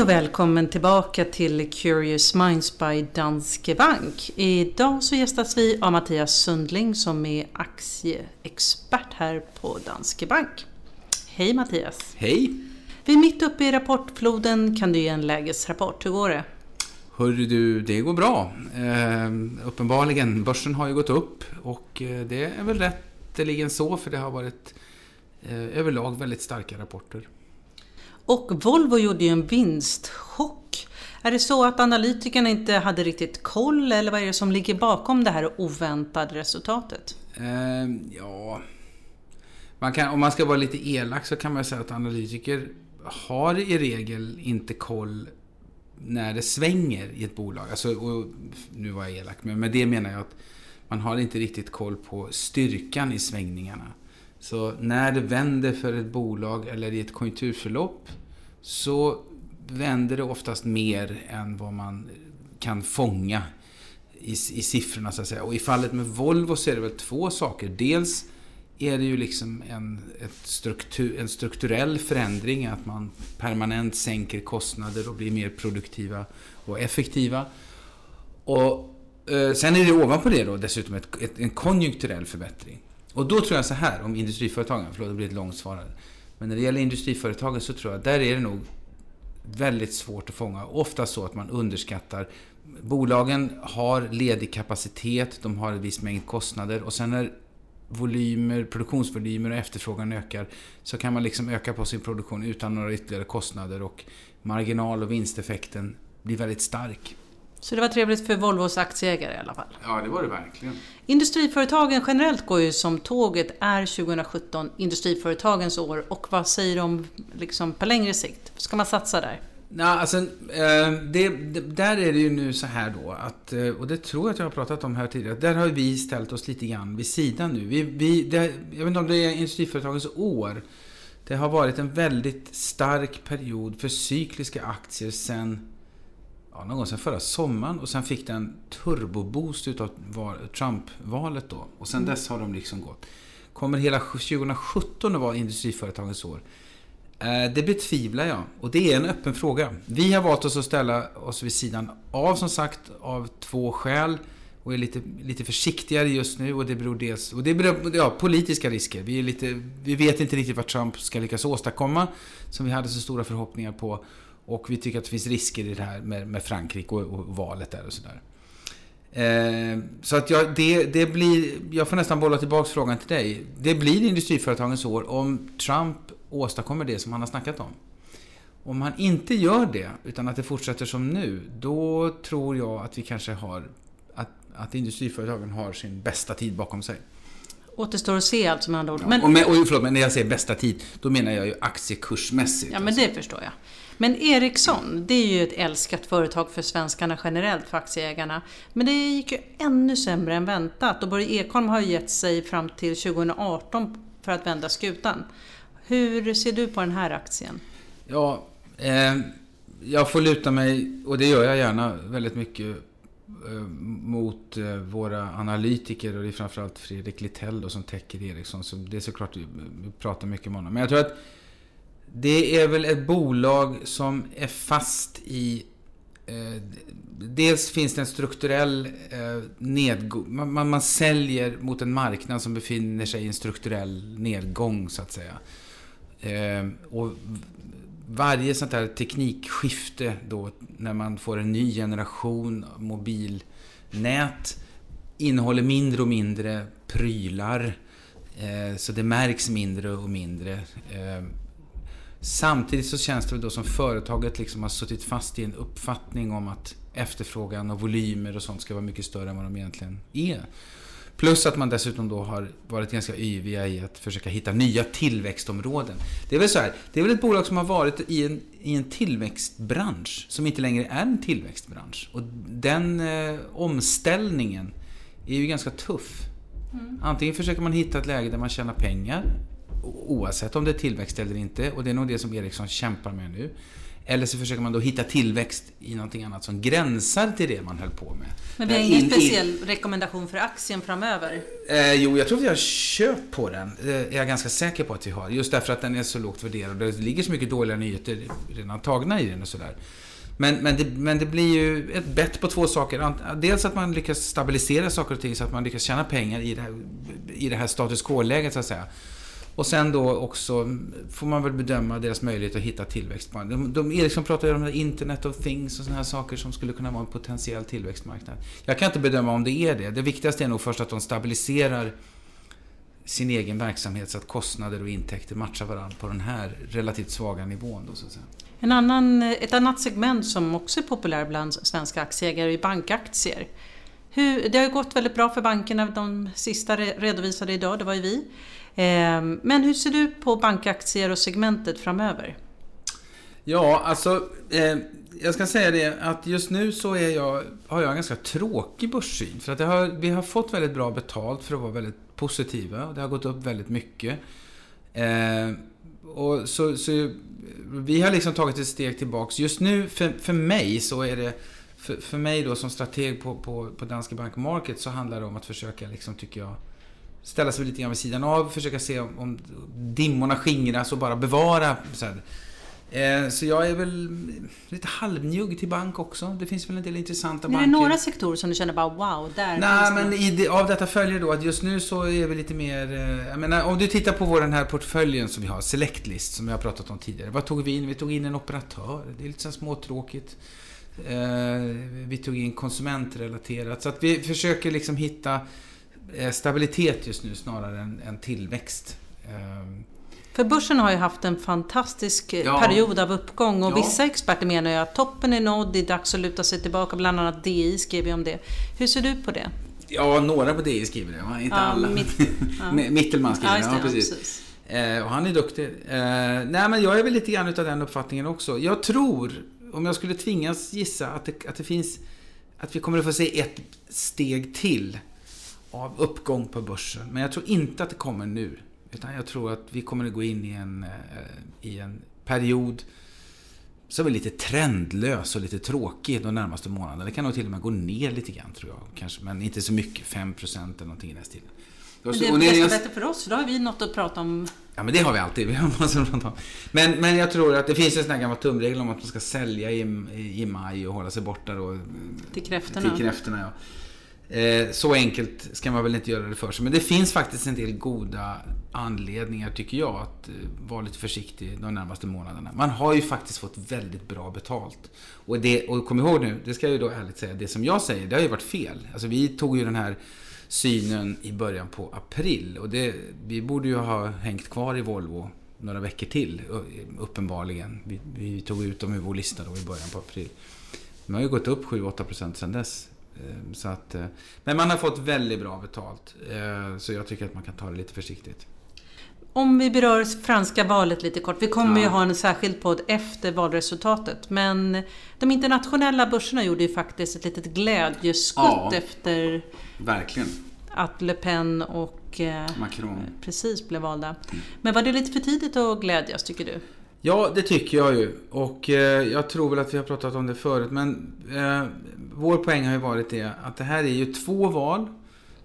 Hej och välkommen tillbaka till Curious Minds by Danske Bank. Idag så gästas vi av Mattias Sundling som är aktieexpert här på Danske Bank. Hej Mattias! Hej! Vi är mitt uppe i rapportfloden. Kan du ge en lägesrapport? Hur går det? Hörru du, det går bra. Eh, uppenbarligen, börsen har ju gått upp och eh, det är väl rätteligen så för det har varit eh, överlag väldigt starka rapporter. Och Volvo gjorde ju en vinstchock. Är det så att analytikerna inte hade riktigt koll eller vad är det som ligger bakom det här oväntade resultatet? Eh, ja, man kan, om man ska vara lite elak så kan man säga att analytiker har i regel inte koll när det svänger i ett bolag. Alltså, nu var jag elak, men med det menar jag att man har inte riktigt koll på styrkan i svängningarna. Så när det vänder för ett bolag eller i ett konjunkturförlopp så vänder det oftast mer än vad man kan fånga i, i siffrorna så att säga. Och i fallet med Volvo så är det väl två saker. Dels är det ju liksom en, struktur, en strukturell förändring, att man permanent sänker kostnader och blir mer produktiva och effektiva. Och eh, sen är det ovanpå det då dessutom ett, ett, en konjunkturell förbättring. Och då tror jag så här om industriföretagen, förlåt det blir ett långt svar Men när det gäller industriföretagen så tror jag, där är det nog väldigt svårt att fånga. Ofta så att man underskattar Bolagen har ledig kapacitet, de har en viss mängd kostnader och sen när volymer, produktionsvolymer och efterfrågan ökar så kan man liksom öka på sin produktion utan några ytterligare kostnader och marginal och vinsteffekten blir väldigt stark. Så det var trevligt för Volvos aktieägare i alla fall? Ja, det var det verkligen. Industriföretagen generellt går ju som tåget. Är 2017 industriföretagens år? Och vad säger de liksom på längre sikt? Ska man satsa där? Nej, alltså, eh, det, det, där är det ju nu så här då att, eh, och det tror jag att jag har pratat om här tidigare, där har vi ställt oss lite grann vid sidan nu. Vi, vi, det, jag vet inte om det är industriföretagens år. Det har varit en väldigt stark period för cykliska aktier sen ja, någon gång sen förra sommaren och sen fick den turboboost utav Trump-valet då. Och sen mm. dess har de liksom gått. Kommer hela 2017 att vara industriföretagens år? Eh, det betvivlar jag och det är en öppen fråga. Vi har valt oss att ställa oss vid sidan av som sagt av två skäl och är lite, lite försiktigare just nu och det beror dels och det beror ja, politiska risker. Vi, är lite, vi vet inte riktigt vad Trump ska lyckas åstadkomma som vi hade så stora förhoppningar på och vi tycker att det finns risker i det här med, med Frankrike och, och, valet där och sådär. Eh, så att jag, det, det blir, jag får nästan bolla tillbaka frågan till dig. Det blir industriföretagens år om Trump åstadkommer det som han har snackat om. Om han inte gör det, utan att det fortsätter som nu, då tror jag att vi kanske har att, att industriföretagen har sin bästa tid bakom sig. Återstår att se alltså med andra ord. Men, och, med, och, förlåt, men när jag säger bästa tid, då menar jag ju aktiekursmässigt. Ja, men det förstår jag. Men Ericsson, det är ju ett älskat företag för svenskarna generellt, för aktieägarna. Men det gick ju ännu sämre än väntat och Börje Ekholm har gett sig fram till 2018 för att vända skutan. Hur ser du på den här aktien? Ja, eh, jag får luta mig, och det gör jag gärna, väldigt mycket Eh, mot eh, våra analytiker och det är framförallt Fredrik Littell då, som täcker Ericsson. Så det är såklart, eh, vi pratar mycket med honom. Men jag tror att det är väl ett bolag som är fast i eh, Dels finns det en strukturell eh, nedgång. Man, man, man, säljer mot en marknad som befinner sig i en strukturell nedgång så att säga. Eh, och varje sånt här teknikskifte då när man får en ny generation mobilnät innehåller mindre och mindre prylar. Eh, så det märks mindre och mindre. Eh, samtidigt så känns det då som företaget liksom har suttit fast i en uppfattning om att efterfrågan och volymer och sånt ska vara mycket större än vad de egentligen är. Plus att man dessutom då har varit ganska yviga i att försöka hitta nya tillväxtområden. Det är väl så här, det är väl ett bolag som har varit i en, i en tillväxtbransch som inte längre är en tillväxtbransch. Och den eh, omställningen är ju ganska tuff. Mm. Antingen försöker man hitta ett läge där man tjänar pengar oavsett om det är tillväxt eller inte och det är nog det som Ericsson kämpar med nu. Eller så försöker man då hitta tillväxt i någonting annat som gränsar till det man höll på med. Men vi har ingen in, speciell in... rekommendation för aktien framöver? Eh, jo, jag tror vi har köpt på den. Är jag ganska säker på att vi har. Just därför att den är så lågt värderad. Det ligger så mycket dåliga nyheter redan tagna i den och sådär. Men, men, det, men det blir ju ett bett på två saker. Dels att man lyckas stabilisera saker och ting så att man lyckas tjäna pengar i det här, i det här status quo-läget så att säga. Och sen då också får man väl bedöma deras möjlighet att hitta tillväxt. De, de, Ericsson pratar ju om Internet of Things och sådana här saker som skulle kunna vara en potentiell tillväxtmarknad. Jag kan inte bedöma om det är det. Det viktigaste är nog först att de stabiliserar sin egen verksamhet så att kostnader och intäkter matchar varandra på den här relativt svaga nivån. Då, så att säga. En annan, ett annat segment som också är populärt bland svenska aktieägare är bankaktier. Hur, det har ju gått väldigt bra för bankerna, de sista redovisade idag, det var ju vi. Ehm, men hur ser du på bankaktier och segmentet framöver? Ja, alltså eh, jag ska säga det att just nu så är jag, har jag en ganska tråkig börssyn. För att har, vi har fått väldigt bra betalt för att vara väldigt positiva. Det har gått upp väldigt mycket. Eh, och så, så, vi har liksom tagit ett steg tillbaks. Just nu, för, för mig, så är det... För, för mig då som strateg på, på, på Danske Bank Market så handlar det om att försöka, liksom, tycker jag, ställa sig lite grann vid sidan av, försöka se om, om dimmorna skingras och bara bevara. Så, eh, så jag är väl lite halvnjugg till bank också. Det finns väl en del intressanta banker. Är det några sektorer som du känner bara wow, där Nej, men i av detta följer då att just nu så är vi lite mer... Eh, jag menar, om du tittar på vår den här portföljen som vi har, Selectlist, som jag har pratat om tidigare. Vad tog vi in? Vi tog in en operatör. Det är lite så småtråkigt. Eh, vi tog in konsumentrelaterat. Så att vi försöker liksom hitta stabilitet just nu snarare än, än tillväxt. Ehm. För börsen har ju haft en fantastisk eh, ja. period av uppgång och ja. vissa experter menar ju att toppen är nådd, det är dags att luta sig tillbaka. Bland annat DI skrev ju om det. Hur ser du på det? Ja, några på DI skriver det, va? inte ja, alla. Mitt, ja. Mittelman skriver det, ja, precis. precis. Eh, och han är duktig. Eh, nej, men jag är väl lite grann utav den uppfattningen också. Jag tror, om jag skulle tvingas gissa, att det, att det finns... Att vi kommer att få se ett steg till av uppgång på börsen. Men jag tror inte att det kommer nu. Utan jag tror att vi kommer att gå in i en, eh, i en period som är lite trendlös och lite tråkig de närmaste månaderna. Det kan nog till och med gå ner lite grann tror jag. Kanske, men inte så mycket, 5% eller någonting i den stilen. Men det är desto bättre för oss, för då har vi något att prata om. Ja, men det har vi alltid. Vi har massor att prata om. Men, men jag tror att det finns en sån här gammal tumregel om att man ska sälja i, i maj och hålla sig borta då. Till kräftorna. Till kräftorna, ja. Eh, så enkelt ska man väl inte göra det för sig. Men det finns faktiskt en del goda anledningar, tycker jag, att eh, vara lite försiktig de närmaste månaderna. Man har ju faktiskt fått väldigt bra betalt. Och, det, och kom ihåg nu, det ska jag ju då ärligt säga, det som jag säger, det har ju varit fel. Alltså vi tog ju den här synen i början på april. Och det, vi borde ju ha hängt kvar i Volvo några veckor till, uppenbarligen. Vi, vi tog ut dem ur vår lista då i början på april. De har ju gått upp 7-8% sedan dess. Ehm, så att, eh, men man har fått väldigt bra betalt. Eh, så jag tycker att man kan ta det lite försiktigt. Om vi berör franska valet lite kort. Vi kommer ja. ju ha en särskild podd efter valresultatet. Men de internationella börserna gjorde ju faktiskt ett litet glädjeskutt ja, efter verkligen. att Le Pen och eh, Macron precis blev valda. Mm. Men var det lite för tidigt att glädjas tycker du? Ja, det tycker jag ju. Och eh, jag tror väl att vi har pratat om det förut. Men eh, vår poäng har ju varit det att det här är ju två val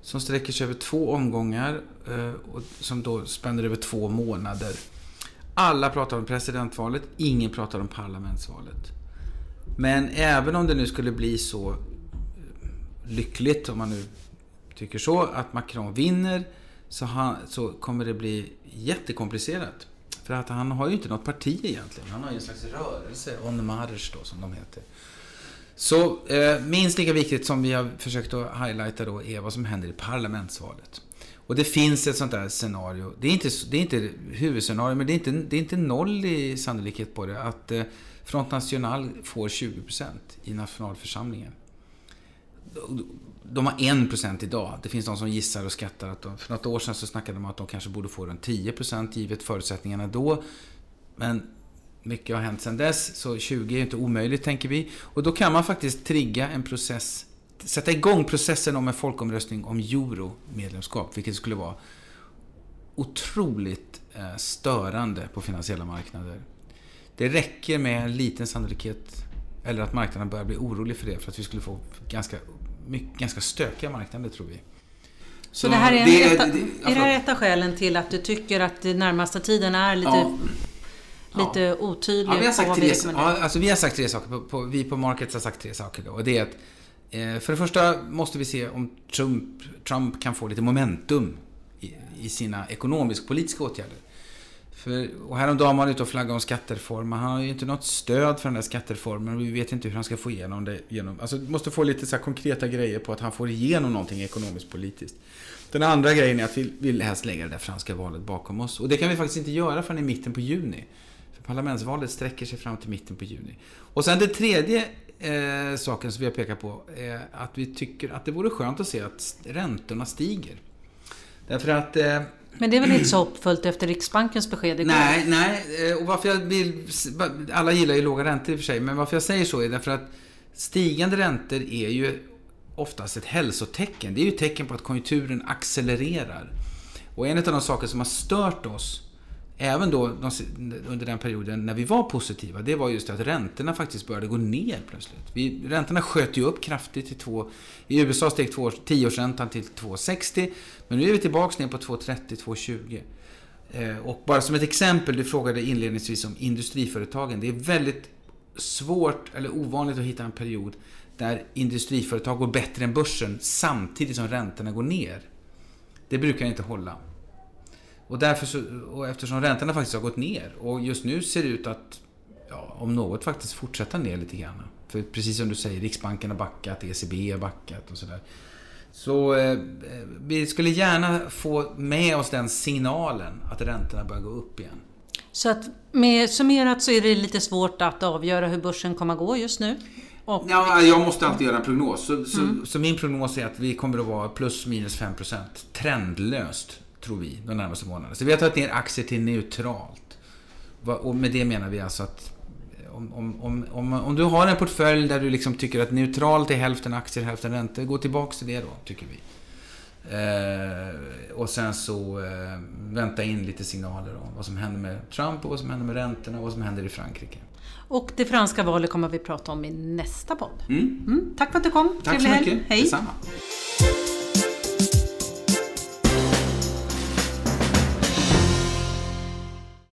som sträcker sig över två omgångar eh, och som då spänner över två månader. Alla pratar om presidentvalet, ingen pratar om parlamentsvalet. Men även om det nu skulle bli så eh, lyckligt, om man nu tycker så, att Macron vinner så, han, så kommer det bli jättekomplicerat. För att han har ju inte något parti egentligen. Han har ju en slags rörelse, On Marche då som de heter. Så eh, minst lika viktigt som vi har försökt att highlighta då är vad som händer i parlamentsvalet. Och det finns ett sånt där scenario. Det är inte, det är inte huvudscenario, men det är inte, det är inte noll i sannolikhet på det. Att eh, Front National får 20% i nationalförsamlingen. De har 1% idag. Det finns de som gissar och skattar att de, för något år sedan så snackade de om att de kanske borde få runt 10% givet förutsättningarna då. Men mycket har hänt sedan dess, så 20 är inte omöjligt tänker vi. Och då kan man faktiskt trigga en process, sätta igång processen om en folkomröstning om euro-medlemskap, vilket skulle vara otroligt eh, störande på finansiella marknader. Det räcker med en liten sannolikhet eller att marknaden börjar bli orolig för det för att vi skulle få ganska, mycket, ganska stökiga marknader tror vi. Så, så det här är, det, ett, det, är det här ett av skälen till att du tycker att den närmaste tiden är lite, ja, lite otydlig? Ja, vi, har sagt tre, ja, alltså vi har sagt tre saker. På, på, vi på Markets har sagt tre saker. Då, och det är att eh, för det första måste vi se om Trump, Trump kan få lite momentum i, i sina ekonomisk-politiska åtgärder. För, och häromdagen var han ute och flaggade om skattereform. Han har ju inte något stöd för den där skattereformen vi vet inte hur han ska få igenom det. Genom, alltså, måste få lite så konkreta grejer på att han får igenom någonting ekonomiskt politiskt. Den andra grejen är att vi vill helst lägga det där franska valet bakom oss. Och det kan vi faktiskt inte göra förrän i mitten på juni. Parlamentsvalet sträcker sig fram till mitten på juni. Och sen den tredje eh, saken som vi har pekat på är att vi tycker att det vore skönt att se att räntorna stiger. Därför att eh, men det är väl inte så hoppfullt efter Riksbankens besked igår? Nej, nej. Eh, och varför jag vill... Alla gillar ju låga räntor i och för sig, men varför jag säger så är därför att stigande räntor är ju oftast ett hälsotecken. Det är ju ett tecken på att konjunkturen accelererar. Och en av de saker som har stört oss även då under den perioden när vi var positiva, det var just att räntorna faktiskt började gå ner plötsligt. Vi, räntorna sköt ju upp kraftigt till två, I USA steg 10-årsräntan till 2,60 men nu är vi tillbaka ner på 2,30-2,20. Eh, och bara som ett exempel, du frågade inledningsvis om industriföretagen. Det är väldigt svårt eller ovanligt att hitta en period där industriföretag går bättre än börsen samtidigt som räntorna går ner. Det brukar inte hålla. Och, därför så, och eftersom räntorna faktiskt har gått ner och just nu ser det ut att, ja, om något, faktiskt fortsätta ner lite grann. För precis som du säger, Riksbanken har backat, ECB har backat och sådär. Så eh, vi skulle gärna få med oss den signalen att räntorna börjar gå upp igen. Så att med summerat så är det lite svårt att avgöra hur börsen kommer att gå just nu? Och... Ja, jag måste alltid göra en prognos. Så, mm. så, så, min prognos är att vi kommer att vara plus minus 5% trendlöst tror vi, de närmaste månaderna. Så vi har tagit ner aktier till neutralt. Och med det menar vi alltså att om, om, om, om, om du har en portfölj där du liksom tycker att neutralt är hälften aktier, hälften räntor, gå tillbaks till det då, tycker vi. Eh, och sen så eh, vänta in lite signaler om vad som händer med Trump och vad som händer med räntorna och vad som händer i Frankrike. Och det franska valet kommer vi prata om i nästa podd. Mm. Mm, tack för att du kom. Tack Trevlig så mycket. Hej. Detsamma.